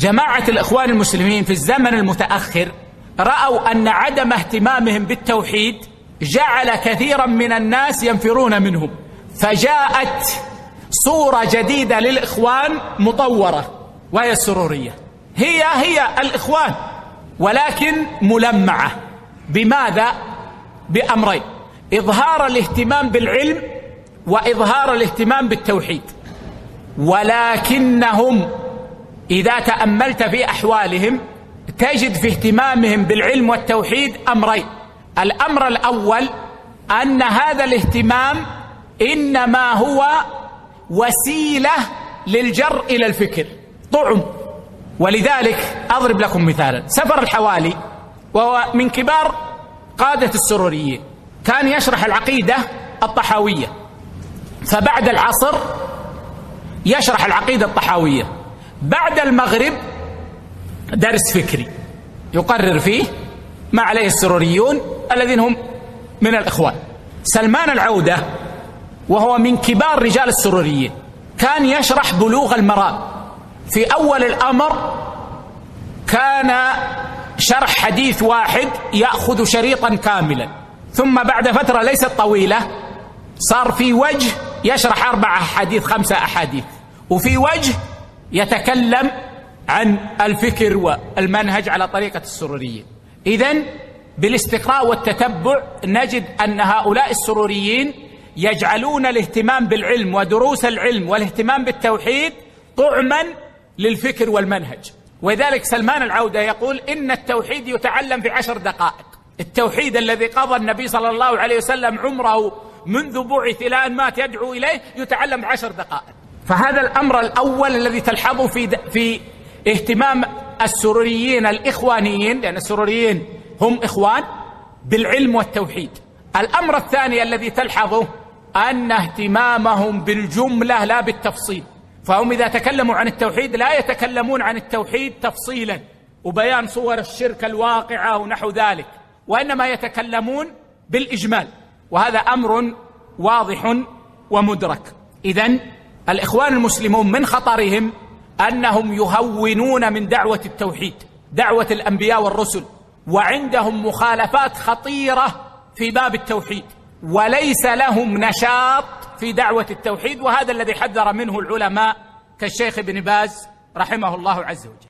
جماعة الإخوان المسلمين في الزمن المتأخر رأوا أن عدم اهتمامهم بالتوحيد جعل كثيرا من الناس ينفرون منهم فجاءت صورة جديدة للإخوان مطورة وهي السرورية. هي هي الإخوان ولكن ملمعة. بماذا؟ بأمرين. إظهار الاهتمام بالعلم وإظهار الاهتمام بالتوحيد. ولكنهم إذا تأملت في أحوالهم تجد في اهتمامهم بالعلم والتوحيد أمرين. الأمر الأول أن هذا الاهتمام إنما هو وسيلة للجر إلى الفكر. طعم ولذلك أضرب لكم مثالا. سفر الحوالي وهو من كبار قادة السروريين. كان يشرح العقيدة الطحاوية. فبعد العصر يشرح العقيدة الطحاوية. بعد المغرب درس فكري يقرر فيه ما عليه السروريون الذين هم من الإخوان. سلمان العودة وهو من كبار رجال السروريين كان يشرح بلوغ المرام. في أول الأمر كان شرح حديث واحد يأخذ شريطا كاملا. ثم بعد فترة ليست طويلة صار في وجه يشرح أربع أحاديث خمسة أحاديث. وفي وجه يتكلم عن الفكر والمنهج على طريقة السروريين. إذن بالاستقراء والتتبع نجد أن هؤلاء السروريين يجعلون الاهتمام بالعلم ودروس العلم والاهتمام بالتوحيد طعما للفكر والمنهج. ولذلك سلمان العودة يقول إن التوحيد يتعلم في عشر دقائق. التوحيد الذي قضى النبي صلى الله عليه وسلم عمره منذ بعث إلى أن مات يدعو إليه يتعلم عشر دقائق. فهذا الأمر الأول الذي تلحظه في, في اهتمام السروريين الإخوانيين لأن السروريين هم إخوان بالعلم والتوحيد. الأمر الثاني الذي تلحظه أن اهتمامهم بالجملة لا بالتفصيل. فهم إذا تكلموا عن التوحيد لا يتكلمون عن التوحيد تفصيلا وبيان صور الشرك الواقعة ونحو ذلك وإنما يتكلمون بالإجمال. وهذا أمر واضح ومدرك. إذن الإخوان المسلمون من خطرهم أنهم يهونون من دعوة التوحيد دعوة الأنبياء والرسل وعندهم مخالفات خطيرة في باب التوحيد وليس لهم نشاط في دعوة التوحيد وهذا الذي حذر منه العلماء كالشيخ ابن باز رحمه الله عز وجل.